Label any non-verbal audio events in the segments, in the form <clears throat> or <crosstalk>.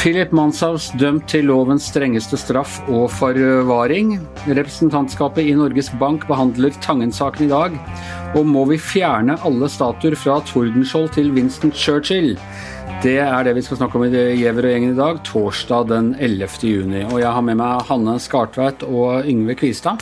Philip Manshaus dømt til lovens strengeste straff og forvaring. Representantskapet i Norges Bank behandler Tangen-saken i dag. Og må vi fjerne alle statuer fra Tordenskjold til Winston Churchill? Det er det vi skal snakke om i Gjever og gjengen i dag, torsdag den 11. juni. Og jeg har med meg Hanne Skartveit og Yngve Kvistad.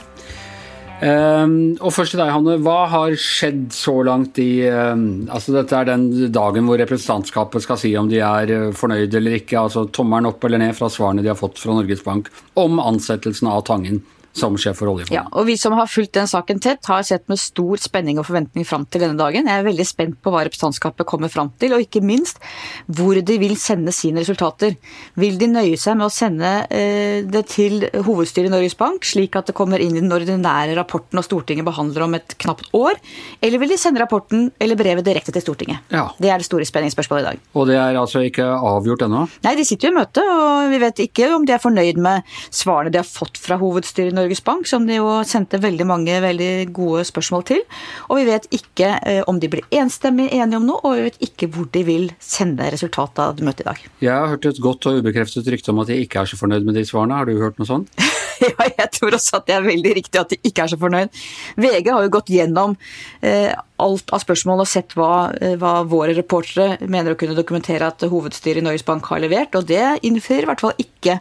Um, og først til deg, Hanne. Hva har skjedd så langt i um, altså Dette er den dagen hvor representantskapet skal si om de er uh, fornøyd eller ikke. altså Tommelen opp eller ned fra svarene de har fått fra Norges Bank om ansettelsen av Tangen som sjef for oljefondet. Ja, og Vi som har fulgt den saken tett, har sett med stor spenning og forventning fram til denne dagen. Jeg er veldig spent på hva representantskapet kommer fram til, og ikke minst hvor de vil sende sine resultater. Vil de nøye seg med å sende eh, det til hovedstyret i Norges Bank, slik at det kommer inn i den ordinære rapporten og Stortinget behandler om et knapt år, eller vil de sende rapporten eller brevet direkte til Stortinget? Ja. Det er det store spenningsspørsmålet i dag. Og det er altså ikke avgjort ennå? Nei, de sitter jo i møte, og vi vet ikke om de er fornøyd med svarene de har fått fra hovedstyret Norges Bank, som de jo sendte veldig mange veldig gode spørsmål til. Og vi vet ikke eh, om de blir enstemmig enige om noe, og vi vet ikke hvor de vil sende resultatet av møtet i dag. Jeg har hørt et godt og ubekreftet rykte om at de ikke er så fornøyd med de svarene. Har du hørt noe sånt? <laughs> ja, jeg tror også at det er veldig riktig at de ikke er så fornøyd. VG har jo gått gjennom eh, alt av spørsmål og sett hva, eh, hva, våre reportere mener å kunne dokumentere at hovedstyret i Norges Bank har levert, og det innfrir i hvert fall ikke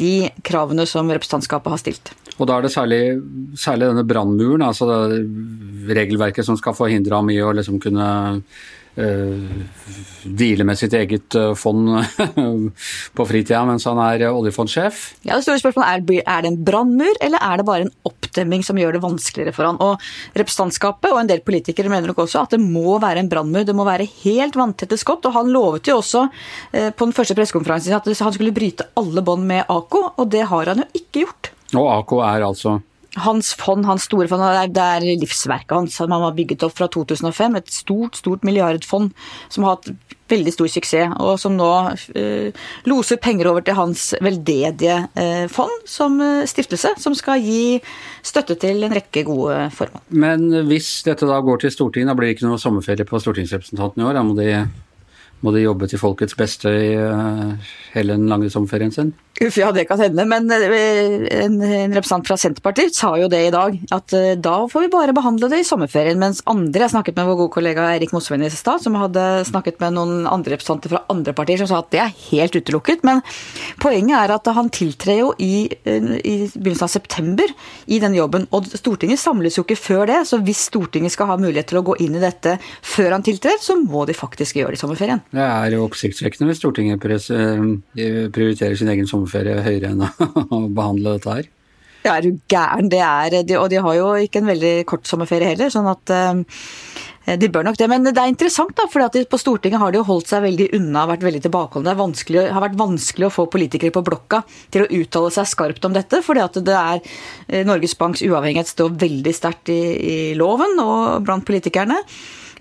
de kravene som representantskapet har stilt. Og da er det særlig, særlig denne brannmuren, altså det regelverket som skal forhindre ham i å liksom kunne uh, deale med sitt eget uh, fond <laughs> på fritida mens han er oljefondsjef. Ja, Det store spørsmålet er er det en brannmur, eller er det bare en oppdemming som gjør det vanskeligere for han? Og Representantskapet og en del politikere mener nok også at det må være en brannmur. Det må være helt vanntette skott. og Han lovet jo også uh, på den første pressekonferansen at han skulle bryte alle bånd med AKO, og det har han jo ikke gjort. Og AK er altså? Hans fond, hans store fond, det er livsverket hans. som Han har bygget opp fra 2005. Et stort, stort milliardfond som har hatt veldig stor suksess, og som nå eh, loser penger over til hans veldedige eh, fond som eh, stiftelse, som skal gi støtte til en rekke gode formål. Men hvis dette da går til Stortinget, da blir det ikke noe sommerferie på stortingsrepresentantene i år? Da må de må de jobbe til folkets beste i uh, hele den lange sommerferien sin? Uff, ja, det kan hende. Men eh, en, en, representant fra Senterpartiet sa jo det i dag. At uh, da får vi bare behandle det i sommerferien. Mens andre Jeg snakket med vår gode kollega Erik Mosveen i stad, som hadde snakket med noen andre representanter fra andre partier som sa at det er helt utelukket. Men poenget er at han tiltrer jo i, i begynnelsen av september i den jobben. Og Stortinget samles jo ikke før det. Så hvis Stortinget skal ha mulighet til å gå inn i dette før han tiltrer, så må de faktisk gjøre det i sommerferien. Det er jo oppsiktsvekkende hvis Stortinget eh, prioriterer sin egen sommerferie høyere enn <laughs> å behandle dette her. Ja, er du gæren. Det er, og de har jo ikke en veldig kort sommerferie heller, sånn at eh, de bør nok det. Men det er interessant, da, for på Stortinget har de jo holdt seg veldig unna, vært veldig tilbakeholdne. Det har vært vanskelig å få politikere på blokka til å uttale seg skarpt om dette, fordi at det er eh, Norges Banks uavhengighet står veldig sterkt i, i loven og blant politikerne.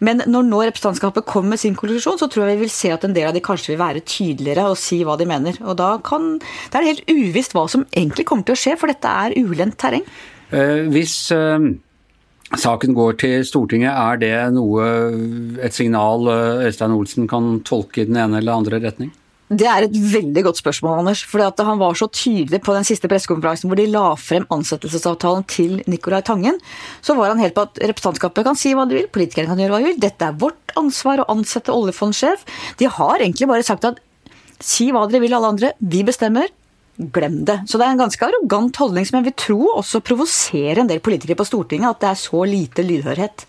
Men når nå representantskapet kommer med sin konklusjon, så tror jeg vi vil se at en del av de kanskje vil være tydeligere og si hva de mener. Og da kan Det er helt uvisst hva som egentlig kommer til å skje, for dette er ulendt terreng. Eh, hvis eh, saken går til Stortinget, er det noe, et signal eh, Øystein Olsen kan tolke i den ene eller andre retning? Det er et veldig godt spørsmål, Anders. For han var så tydelig på den siste pressekonferansen hvor de la frem ansettelsesavtalen til Nicolai Tangen. Så var han helt på at representantskapet kan si hva de vil, politikerne kan gjøre hva de vil. Dette er vårt ansvar å ansette oljefondsjef. De har egentlig bare sagt at si hva dere vil, alle andre. Vi bestemmer. Glem det. Så det er en ganske arrogant holdning som jeg vil tro også provoserer en del politikere på Stortinget, at det er så lite lydhørhet.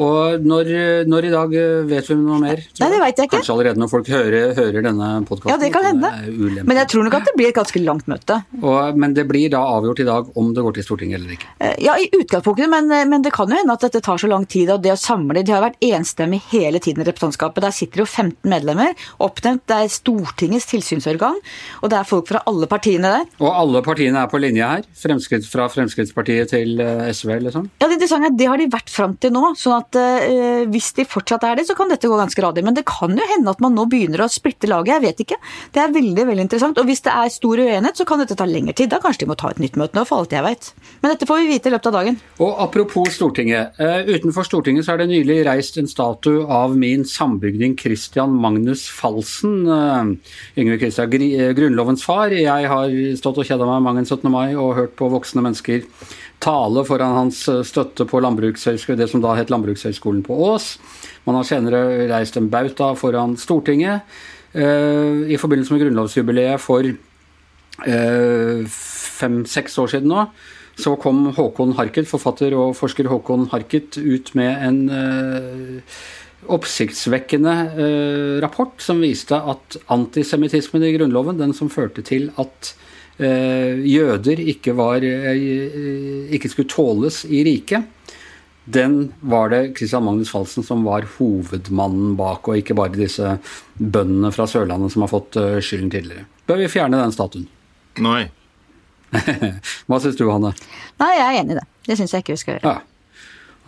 Og når, når, i dag eh, vet vi noe mer? Nei, det vet jeg ikke. Kanskje allerede når folk hører, hører denne podkasten. Ja, det kan hende. Men jeg tror nok at det blir et ganske langt møte. Og, men det blir da avgjort i dag om det går til Stortinget eller ikke? Eh, ja, i utgangspunktet, men, eh, men, det kan jo hende at dette tar så lang tid. Og det å samle De har vært enstemmig hele tiden i representantskapet. Der sitter jo 15 medlemmer oppnevnt. Det er Stortingets tilsynsorgan, og det er folk fra alle partiene der. Og alle partiene er på linje her? Fremskritt, fra Fremskrittspartiet til SV, liksom? Ja, det interessante er at det har de vært fram til nå. sånn at uh, hvis de fortsatt er det, så kan dette gå ganske radig. Men det kan jo hende at man nå begynner å splitte laget. Jeg vet ikke. Det er veldig veldig interessant. Og hvis det er stor uenighet, så kan dette ta lengre tid. Da kanskje de må ta et nytt møte nå, for alt jeg vet. Men dette får vi vite i løpet av dagen. Og apropos Stortinget. Uh, utenfor Stortinget så er det nylig reist en statue av min sambygding Christian Magnus Falsen. Uh, Yngve Kristian, Grunnlovens far. Jeg har stått og kjeda meg mange en 17. mai og hørt på voksne mennesker tale foran hans eh, støtte på det som da het Landbrukshøgskolen på Ås. Man har senere reist en bauta foran Stortinget eh, i forbindelse med grunnlovsjubileet for eh, fem-seks år siden nå. Så kom Håkon Harket, forfatter og forsker Håkon Harket, ut med en eh, oppsiktsvekkende rapport som viste at antisemittismen i Grunnloven, den som førte til at jøder ikke, var, eh, ikke skulle tåles i riket, den var det Christian Magnus Falsen som var hovedmannen bak, og ikke bare disse bøndene fra Sørlandet som har fått eh, skylden tidligere. Bør vi fjerne den statuen? Nei. <laughs> Hva syns du, Hanne? Nei, jeg er enig i det. Det syns jeg ikke vi skal gjøre. Ja.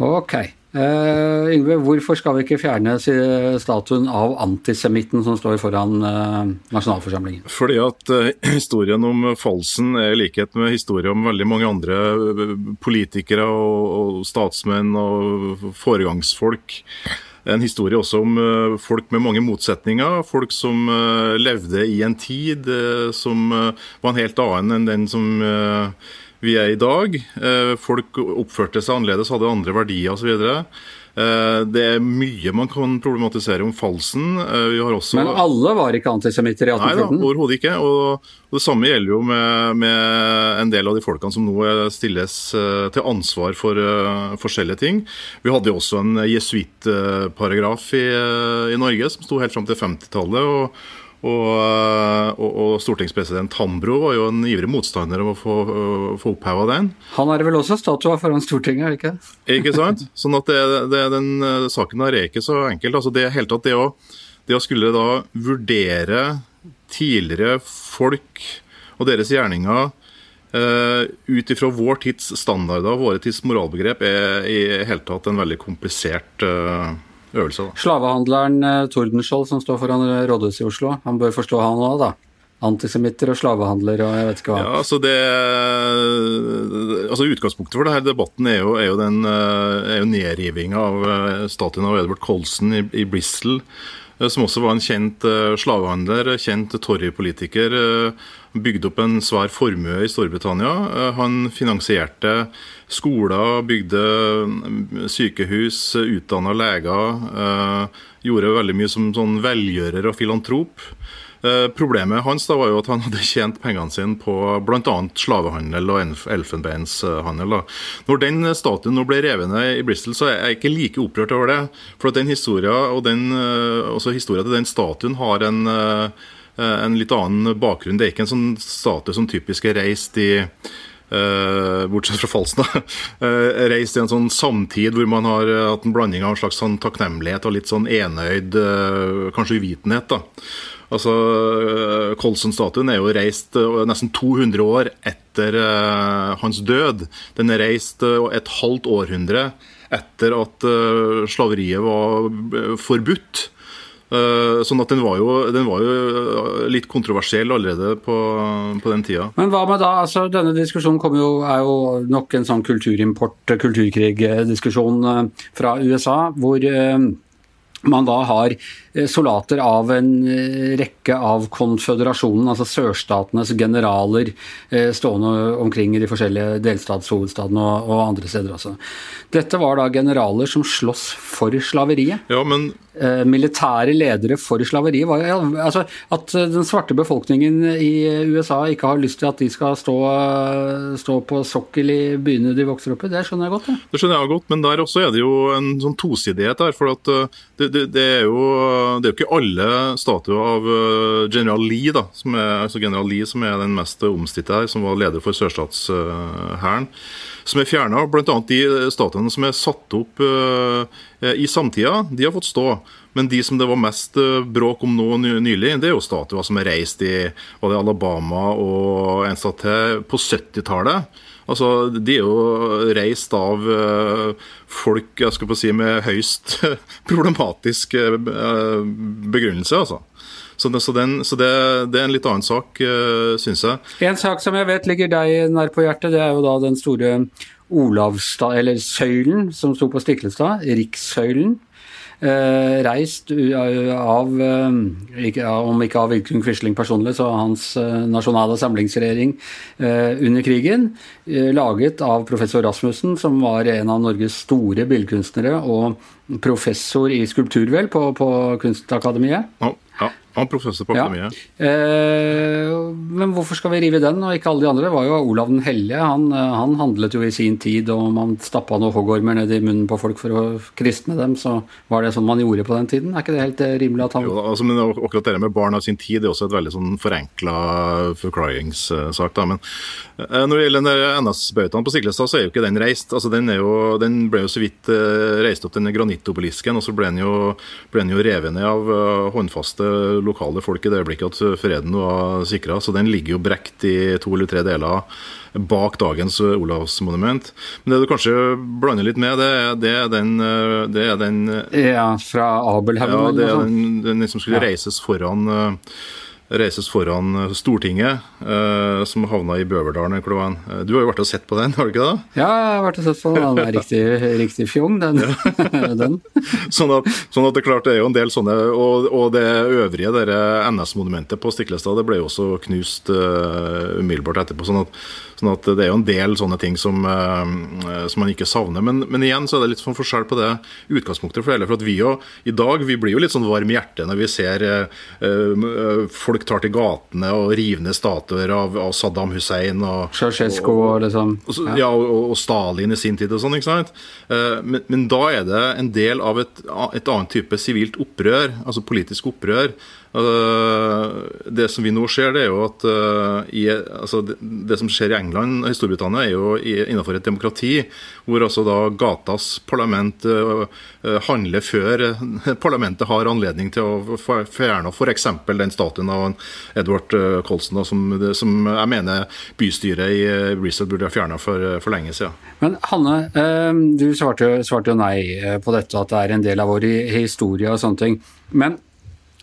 Ok. Uh, Yngve, hvorfor skal vi ikke fjerne statuen av antisemitten som står foran uh, nasjonalforsamlingen? Fordi at uh, <clears throat> historien om Falsen er i likhet med historien om veldig mange andre politikere og, og statsmenn og foregangsfolk. En historie også om folk med mange motsetninger. Folk som levde i en tid som var en helt annen enn den som vi er i dag. Eh, folk oppførte seg annerledes, hadde andre verdier osv. Eh, det er mye man kan problematisere om falsen. Også... Men alle var ikke antisemitter i 1814? Nei overhodet ikke. Og, det samme gjelder jo med, med, en del av de folkene som nå stilles til ansvar for uh, forskjellige ting. Vi hadde jo også en jesuittparagraf i, i Norge som sto helt fram til 50-tallet. og og, eh, og, og, stortingspresident Hambro var jo en ivrig motstander av å få, uh, få oppheva den. Han er vel også statua foran Stortinget, er ikke Ikke sant? <laughs> Sånn at det, det, den uh, saken der er ikke så enkelt. Altså det, helt tatt det, å, det å skulle da vurdere tidligere folk og deres gjerninger uh, ut ifra vår tids standarder, våre tids moralbegrep, er i hele tatt en veldig komplisert uh, øvelse. Da. Slavehandleren eh, Tordenskjold som står foran rådhuset i Oslo, han bør forstå han òg, da? Antisemitter og slavehandlere og jeg vet ikke hva. Ja, altså det, altså Utgangspunktet for denne debatten er jo, er jo, den, eh, er jo nedrivinga av eh, statuen av Edward Colson i, i Bristol som også var en kjent slavehandler, kjent Tory-politiker. Bygde opp en svær formue i Storbritannia. Han finansierte skoler, bygde mm, sykehus, utdanna leger. Eh, gjorde veldig mye som sånn velgjører og filantrop. Eh, problemet hans da var jo at han hadde tjent pengene sine på bl.a. slavehandel og elfenbeinshandel. Når den statuen nå ble revet ned i Bristol, så er jeg ikke like opprørt over det. For at den historien og den, eh, historien til den statuen har en, en litt annen bakgrunn. Det er ikke en sånn statue som typisk er reist i bortsett fra Falstad. Uh, <laughs> reist i en sånn samtid hvor man har uh, hatt en blanding av en slags sånn takknemlighet og litt sånn enøyd, kanskje uvitenhet. da. Altså, Colson-statuen er jo reist nesten 200 år etter hans død. Den er reist et halvt århundre etter at slaveriet var forbudt. Eh, sånn at den var, jo, den var, jo, litt kontroversiell allerede på, på, den tida. Men hva med da? altså Denne diskusjonen jo, er jo nok en sånn kulturimport, kulturkrig-diskusjon eh, fra USA, hvor eh, man da har Eh, soldater av en eh, rekke av konføderasjonen, altså sørstatenes generaler, eh, stående omkring i de forskjellige delstatshovedstadene og, og andre steder også. Dette var da generaler som sloss for slaveriet. Ja, men... Militære ledere for slaveriet. Var, altså, at den svarte befolkningen i USA ikke har lyst til at de skal stå, stå på sokkel i byene de vokser opp i, det skjønner jeg godt. Ja. Det skjønner jeg godt, men der også er det jo en sånn tosidighet der. For at det, det, det er jo det er jo ikke alle statuer av eh, general Lee, da, som er, altså general Lee som er den mest omstridte her, som var leder for sørstatshæren, som er fjerna. Bl.a. de statuene som er satt opp uh, i samtida, de har fått stå. Men de som det var mest uh, bråk om nå nylig, det er jo statuer som er reist i Alabama og en stat til på 70-tallet. Altså, De er jo reist av uh, folk jeg skal på si, med høyst <laughs> problematisk uh, begrunnelse. altså. Så, det, så, den, så det, det, er en litt annen sak, uh, syns jeg. En sak som jeg vet ligger deg nær på hjertet, det er jo da den store Olavstad, eller søylen som sto på Stiklestad, Rikssøylen. Eh, reist av, ikke, om ikke av Vidkun Quisling personlig, så hans eh, nasjonale samlingsregjering under krigen. Laget av professor Rasmussen, som var en av Norges store billedkunstnere og professor i skulptur, vel, på, på Kunstakademiet. Ja, ja. Han professor på akademiet. Ja. Eh, men hvorfor skal vi rive den, og ikke alle de andre? Det var jo Olav den hellige. Han, eh, han handlet jo i sin tid, og man stappa noen hoggormer ned i munnen på folk for å kristne dem, så var det sånn man gjorde på den tiden. Er ikke det helt eh, rimelig at han Jo, altså, men akkurat det med barn av sin tid er også et veldig sånn forenkla forklaringssak. da, men eh, når det gjelder NS-bautaen på Siglestad, så er jo ikke den reist. altså Den, jo, den ble jo så vidt reist opp, denne granittobelisken, og så ble den jo, ble den jo revet ned av håndfaste lokale folk i det øyeblikket at freden var sikra. Så den ligger jo brekt i to eller tre deler bak dagens Olavsmonument. Men det du kanskje blander litt med, det, det, er, den, det er den Ja, fra Abelhaugen? Ja, det er den, den som skulle reises foran reises foran eh, Stortinget, eh, som havna i Bøverdalen. Eh, du har jo vært og sett på den, har du ikke det? Ja, jeg har vært og sett på den. Den er riktig, riktig fjong, den. <laughs> den. <laughs> Sånn, at, sånn, at, det klart det er jo en del sånne Og, og det øvrige NS-monumentet på Stiklestad det ble jo også knust uh, umiddelbart etterpå. sånn at Sånn at det er jo en del sånne ting som, uh, som man ikke savner. Men, men, igjen så er det litt sånn forskjell på det utgangspunktet for hele. For at vi jo i dag vi blir jo litt sånn varm i hjertet når vi ser uh, folk tar til gatene og river ned statuer av, av, Saddam Hussein og Ceaucescu og, liksom. Ja, ja og, og, Stalin i sin tid og sånn. ikke sant? Uh, men, men, da er det en del av et, et annet type sivilt opprør, altså politisk opprør. Det som vi nå ser, det er jo at i, altså det, det, som skjer i England og Storbritannia, er jo innenfor et demokrati, hvor altså da gatas parlament handler før <laughs> parlamentet har anledning til å fjerne f.eks. den statuen av Edward Colson, som, som, jeg mener bystyret i Bristol burde ha fjerna for, for, lenge siden. Men Hanne, du svarte, svarte jo nei på dette, at det er en del av vår historie og sånne ting. Men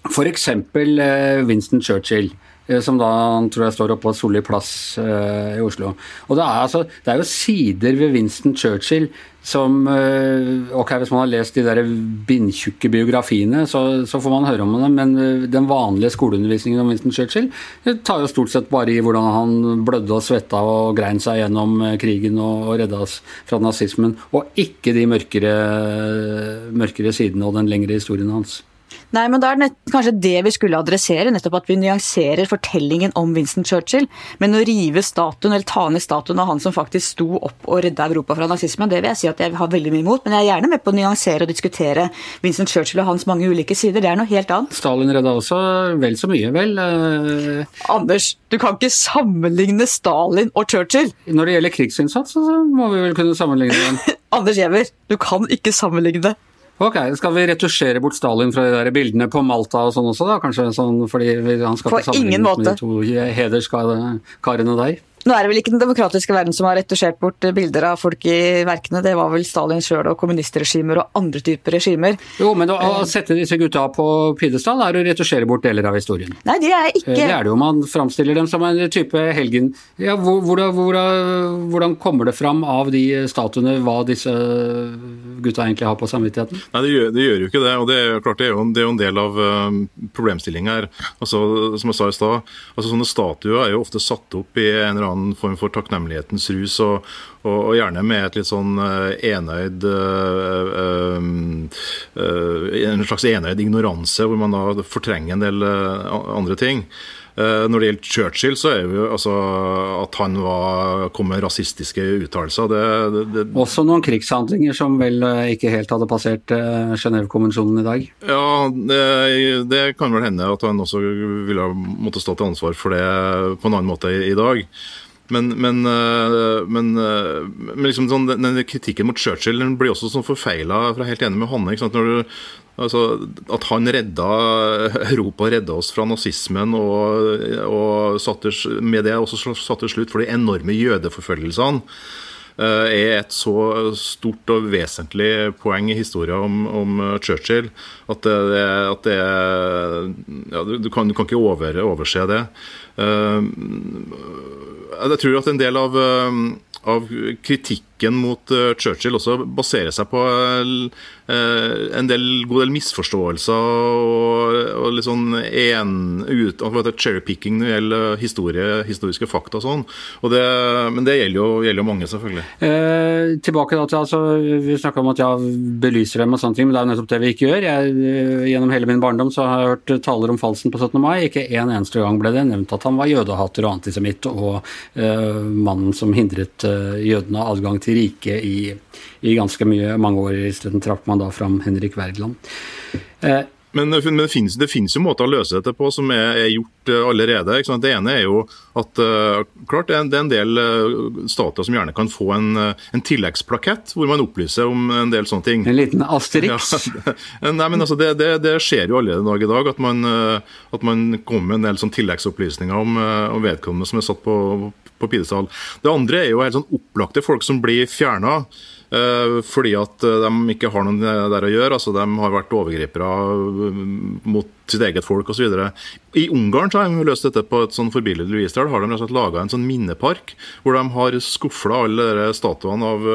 F.eks. Eh, Winston Churchill, eh, som da tror jeg står oppe på Solli plass uh, i Oslo. Og det er, altså, det er, jo sider ved Winston Churchill som uh, Ok, hvis man har lest de der bindtjukke biografiene, så, så, får man høre om det, men den vanlige skoleundervisningen om Winston Churchill tar jo stort sett bare i hvordan han blødde og svetta og grein seg gjennom krigen og, og redda oss fra nazismen, og ikke de mørkere, mørkere sidene og den lengre historien hans. Nei, men da er det kanskje det vi skulle adressere, nettopp at vi nyanserer fortellingen om Winston Churchill. Men å rive statuen, eller ta ned statuen av han som faktisk sto opp og redda Europa fra nazismen, det vil jeg si at jeg har veldig mye imot. Men jeg er gjerne med på å nyansere og diskutere Winston Churchill og hans mange ulike sider. Det er noe helt annet. Stalin redda også vel så mye, vel? Uh... Anders, du kan ikke sammenligne Stalin og Churchill. Når det gjelder krigsinnsats, så må vi vel kunne sammenligne den. <laughs> Anders Giæver, du kan ikke sammenligne. Ok, Skal vi retusjere bort Stalin fra de der bildene på Malta og sånn også, da? Kanskje sånn, fordi han skal ikke sammenlignes med de to hederskarene der? Nå er det vel ikke den demokratiske verden som har retusjert bort bilder av folk i verkene, det var vel Stalin sjøl og kommunistregimer og andre typer regimer. Jo, men å, å sette disse gutta på pidestall er å retusjere bort deler av historien. Nei, det er ikke Det er det jo, man framstiller dem som en type helgen. Ja, hvordan, hvordan, hvordan kommer det fram av de statuene hva disse gutta egentlig har på samvittigheten? Nei, det gjør, det gjør jo ikke det, og det er klart det er jo, det er jo en del av uh, problemstillingen her. Altså, som jeg sa i stad, altså, sånne statuer er jo ofte satt opp i en eller annen annen form for takknemlighetens rus, og, og, og gjerne med et litt sånn uh, enøyd uh, uh, En slags enøyd ignoranse, hvor man da fortrenger en del andre ting. Når det gjelder Churchill, så er jo altså at han var, kom med rasistiske uttalelser det, det, det, Også noen krigshandlinger som vel ikke helt hadde passert Genévekonvensjonen i dag? Ja, det, det, kan vel hende at han også ville måtte stå til ansvar for det på en annen måte i, i dag. Men, men, men, men liksom sånn, den kritikken mot Churchill den blir også sånn forfeila. Er helt enig med Hanne. Du, altså, at han redda Europa redda oss fra nazismen og, og satte, med det også satte slutt for de enorme jødeforfølgelsene. Eh, er et så stort og vesentlig poeng i historien om, om Churchill at det, at det ja, du, kan, du, kan, ikke over, overse det. Eh, jeg tror at en del av, av kritikken mot Churchill også baserer seg på Eh, en del, god del misforståelser og, og litt sånn en, ut, cherrypicking når det gjelder historie, historiske fakta og sånn. Og det, men det gjelder jo, gjelder jo mange, selvfølgelig. Eh, tilbake da til altså, Vi snakka om at jeg belyser dem og sånne ting, men det er jo nettopp det vi ikke gjør. Jeg, eh, gjennom hele min barndom så har jeg hørt taler om falsen på 17. mai. Ikke en eneste gang ble det nevnt at han var jødehater og antisemitt og eh, mannen som hindret eh, jødene adgang til riket i i ganske mye, mange år. Isteden trakk man da fram Henrik Wergeland. Eh, men, men det, finnes, det, finnes, jo måter å løse dette på som er, er gjort uh, allerede. Det ene er jo at uh, klart det er, det er, en del uh, stater som gjerne kan få en, en, tilleggsplakett hvor man opplyser om en del sånne ting. En liten asterix? <laughs> Ja, nei, men altså, det, det, skjer jo allerede dag i dag, at man, at man kommer med en del sånn tilleggsopplysninger om, om vedkommende som er satt på, på pidestall. Det andre er jo helt sånn opplagte folk som blir fjerna. Eh, fordi at eh, de ikke har noe der å gjøre. altså De har vært overgripere eh, mot sitt eget folk osv. I Ungarn så har de løst dette på et sånn forbilledlig vis. Har de laga en sånn minnepark hvor de har skufla alle statuene av,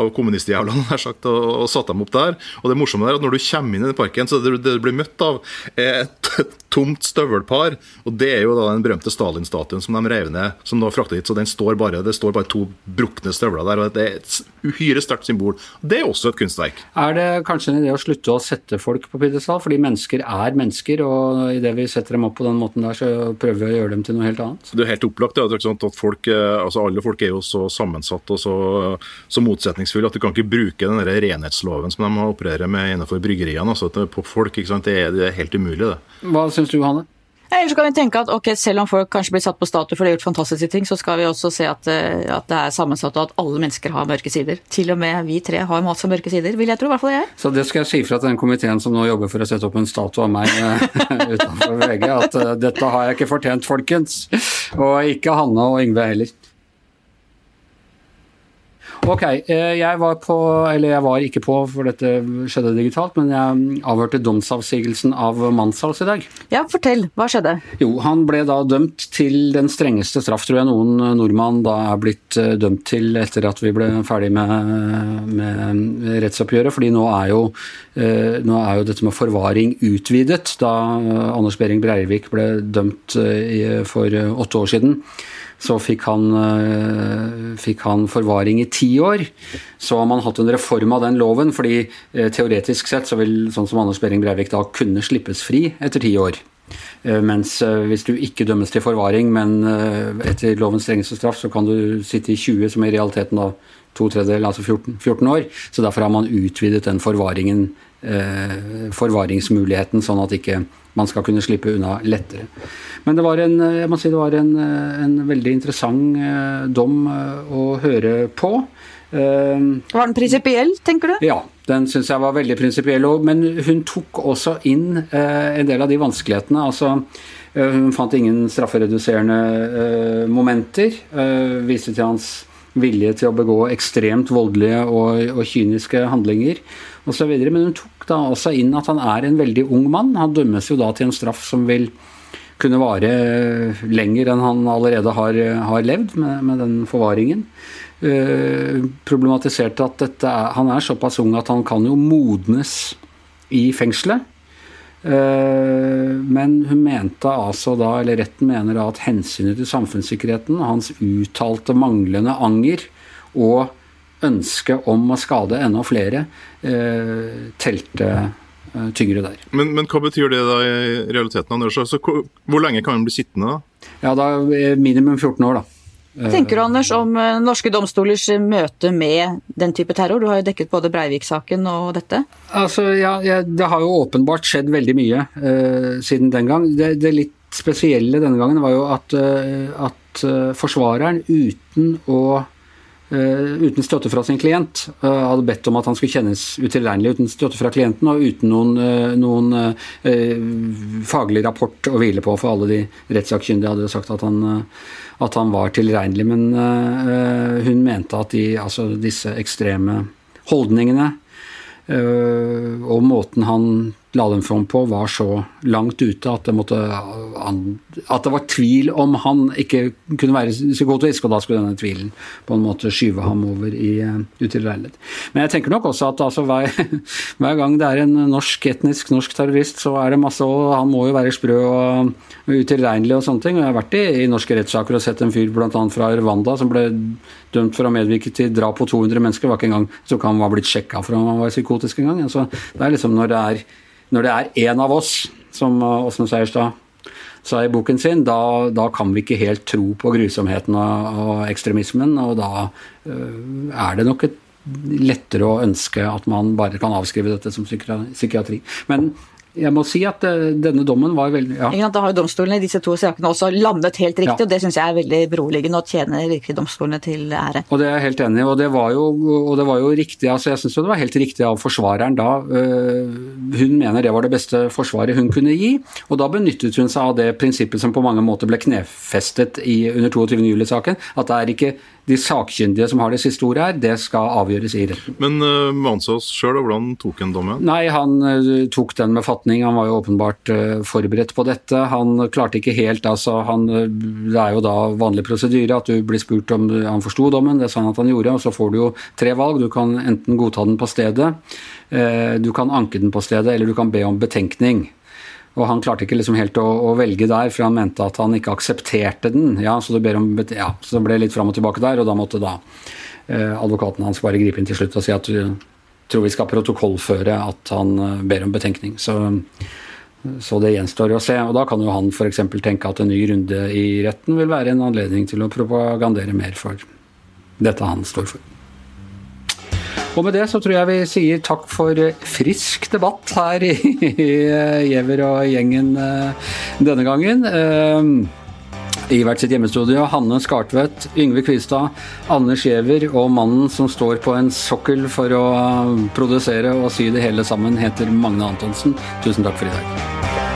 av kommunistjævlene <laughs> og, og satt dem opp der. Og det morsomme er at Når du kommer inn i den parken, så det, du blir møtt av et <laughs> tomt støvelpar. Og det er jo da den berømte Stalin-statuen som de rev ned, som da frakta hit. Så den står bare, det står bare to brukne støvler der. og Det er et uhyre sterkt symbol. Det er også et kunstverk. Er det kanskje en idé å slutte å sette folk på pidestall? Fordi mennesker er mennesker, og idet vi setter dem opp på den måten der, så prøver vi å gjøre dem til noe helt annet. Det er helt opplagt det, at folk, eh, altså alle folk er jo så sammensatt og så, så motsetningsfulle at du kan ikke bruke den der renhetsloven som de opererer med innenfor bryggeriene altså, på folk. Det er, det, er, helt umulig, det. Hva syns du, Hanne? Ellers kan vi tenke at ok, selv om folk kanskje blir satt på statue for de har gjort fantastiske ting, så skal vi også se at, eh, at, det er sammensatt og at alle mennesker har mørke sider. Til og med vi tre har masse mørke sider, vil jeg tro. I hvert fall jeg. Så det skal jeg si fra til den komiteen som nå jobber for å sette opp en statue av meg eh, <laughs> utenfor VG, at uh, dette har jeg ikke fortjent, folkens. Og ikke Hanne og Yngve heller. Ok, eh, jeg var på, eller jeg var ikke på, for dette skjedde digitalt, men jeg avhørte domsavsigelsen av Manshaus i dag. Ja, fortell. Hva skjedde? Jo, han ble da dømt til den strengeste straff, tror jeg noen nordmann da er blitt eh, dømt til etter at vi ble ferdig med, med rettsoppgjøret. fordi nå er, jo, eh, nå er jo dette med forvaring utvidet, da Anders Behring Breivik ble dømt for åtte år siden så fikk han, eh, fikk han, forvaring i ti år. Så har man hatt en reform av den loven, fordi eh, teoretisk sett så vil sånn som Anders Behring Breivik da kunne slippes fri etter ti år. Eh, mens hvis du ikke dømmes til forvaring, men etter lovens strengeste straff, så kan du sitte i 20, som i realiteten da to tredjedeler, altså 14, 14, år. Så derfor har man utvidet den forvaringen, forvaringsmuligheten, sånn at ikke man skal kunne slippe unna lettere. Men det var en, jeg må si det var en, en veldig interessant eh, dom eh, å høre på. Eh, var den prinsipiell, tenker du? Ja, den syns jeg var veldig prinsipiell. Men hun tok også inn en del av de vanskelighetene. altså hun fant ingen straffereduserende momenter. Viste til hans vilje til å begå ekstremt voldelige og, og kyniske handlinger osv. Men hun tok da også inn at han er en veldig ung mann. Han dømmes jo da til en straff som vil kunne vare lenger enn han allerede har, har levd med, med, den forvaringen. Uh, problematiserte at er, han er såpass ung at han kan jo modnes i fengselet. Uh, men hun mente altså da, eller retten mener da at hensynet til samfunnssikkerheten, hans uttalte manglende anger og ønske om å skade enda flere, uh, telte Eh, tyngre der. Men, men, hva betyr det da i realiteten? Anders? Altså, hvor lenge kan han bli sittende? da? Ja, da Minimum 14 år, da. Hva tenker du Anders om eh, norske domstolers møte med den type terror? Du har jo dekket både Breivik-saken og dette. Altså, ja, ja, Det har jo åpenbart skjedd veldig mye uh, siden den gang. Det, det, litt spesielle denne gangen var jo at, uh, at forsvareren uten å uten støtte fra sin klient. hadde bedt om at han skulle kjennes utilregnelig uten støtte fra klienten og uten noen, noen uh, faglig rapport å hvile på, for alle de rettssakkyndige hadde sagt at han, at han var tilregnelig. Men hun mente at de, altså disse ekstreme holdningene og måten han la dem fram på, var så langt ute at det, måtte, at det var tvil om han ikke kunne være psykotisk, og da skulle denne tvilen på en måte skyve ham over i uh, utilregnelighet. Men jeg tenker nok også at altså, hver, <laughs> hver, gang det er en norsk etnisk norsk terrorist, så er det masse og Han må jo være sprø og utilregnelig og sånne ting. og Jeg har vært i, i norske rettssaker og sett en fyr bl.a. fra Rwanda som ble dømt for å medvirke til drap på 200 mennesker. Var ikke engang så han var blitt sjekka for om han var psykotisk engang. Altså, det er liksom når det er når det er én av oss, som uh, Åsne Seierstad sa i boken sin, da, da, kan vi ikke helt tro på grusomheten og, og ekstremismen, og da uh, er det nok et lettere å ønske at man bare kan avskrive dette som psykiatri. Men jeg må si at uh, denne dommen var veldig ja. Da har jo domstolene i disse to sakene også landet helt riktig, ja. og det syns jeg er veldig beroligende og tjener virkelig domstolene til ære. Og det er jeg helt enig i, og det var jo, det var jo riktig altså Jeg syns det var helt riktig av forsvareren da. Uh, hun mener det var det beste forsvaret hun kunne gi, og da benyttet hun seg av det prinsippet som på mange måter ble knefestet i, under 22. juli-saken, at det er ikke de sakkyndige som har det siste ordet her, det skal avgjøres i retten. Men uh, Mansås sjøl, hvordan tok han dommen? Nei, Han uh, tok den med fatning. Han var jo åpenbart uh, forberedt på dette. Han klarte ikke helt altså, han, Det er jo da vanlig prosedyre at du blir spurt om han forsto dommen. Det er sånn at han gjorde, og så får du jo tre valg. Du kan enten godta den på stedet, du kan anke den på stedet, eller du kan be om betenkning. Og han klarte ikke liksom helt å, å, velge der, for han mente at han ikke aksepterte den. Ja, Så om, ja, så det ble litt fram og tilbake der, og da måtte da eh, advokaten hans bare gripe inn til slutt og si at tror vi skal protokollføre at han eh, ber om betenkning. Så, så det gjenstår å se. Og da kan jo han f.eks. tenke at en ny runde i retten vil være en anledning til å propagandere mer for dette han står for. Og med det så tror jeg vi sier takk for frisk debatt her i Giæver og gjengen eh, denne gangen. I hvert sitt hjemmestudio Hanne Skartvedt, Yngve Kvistad, Anders Giæver og mannen som står på en sokkel for å produsere og sy det hele sammen, heter Magne Antonsen. Tusen takk for i dag.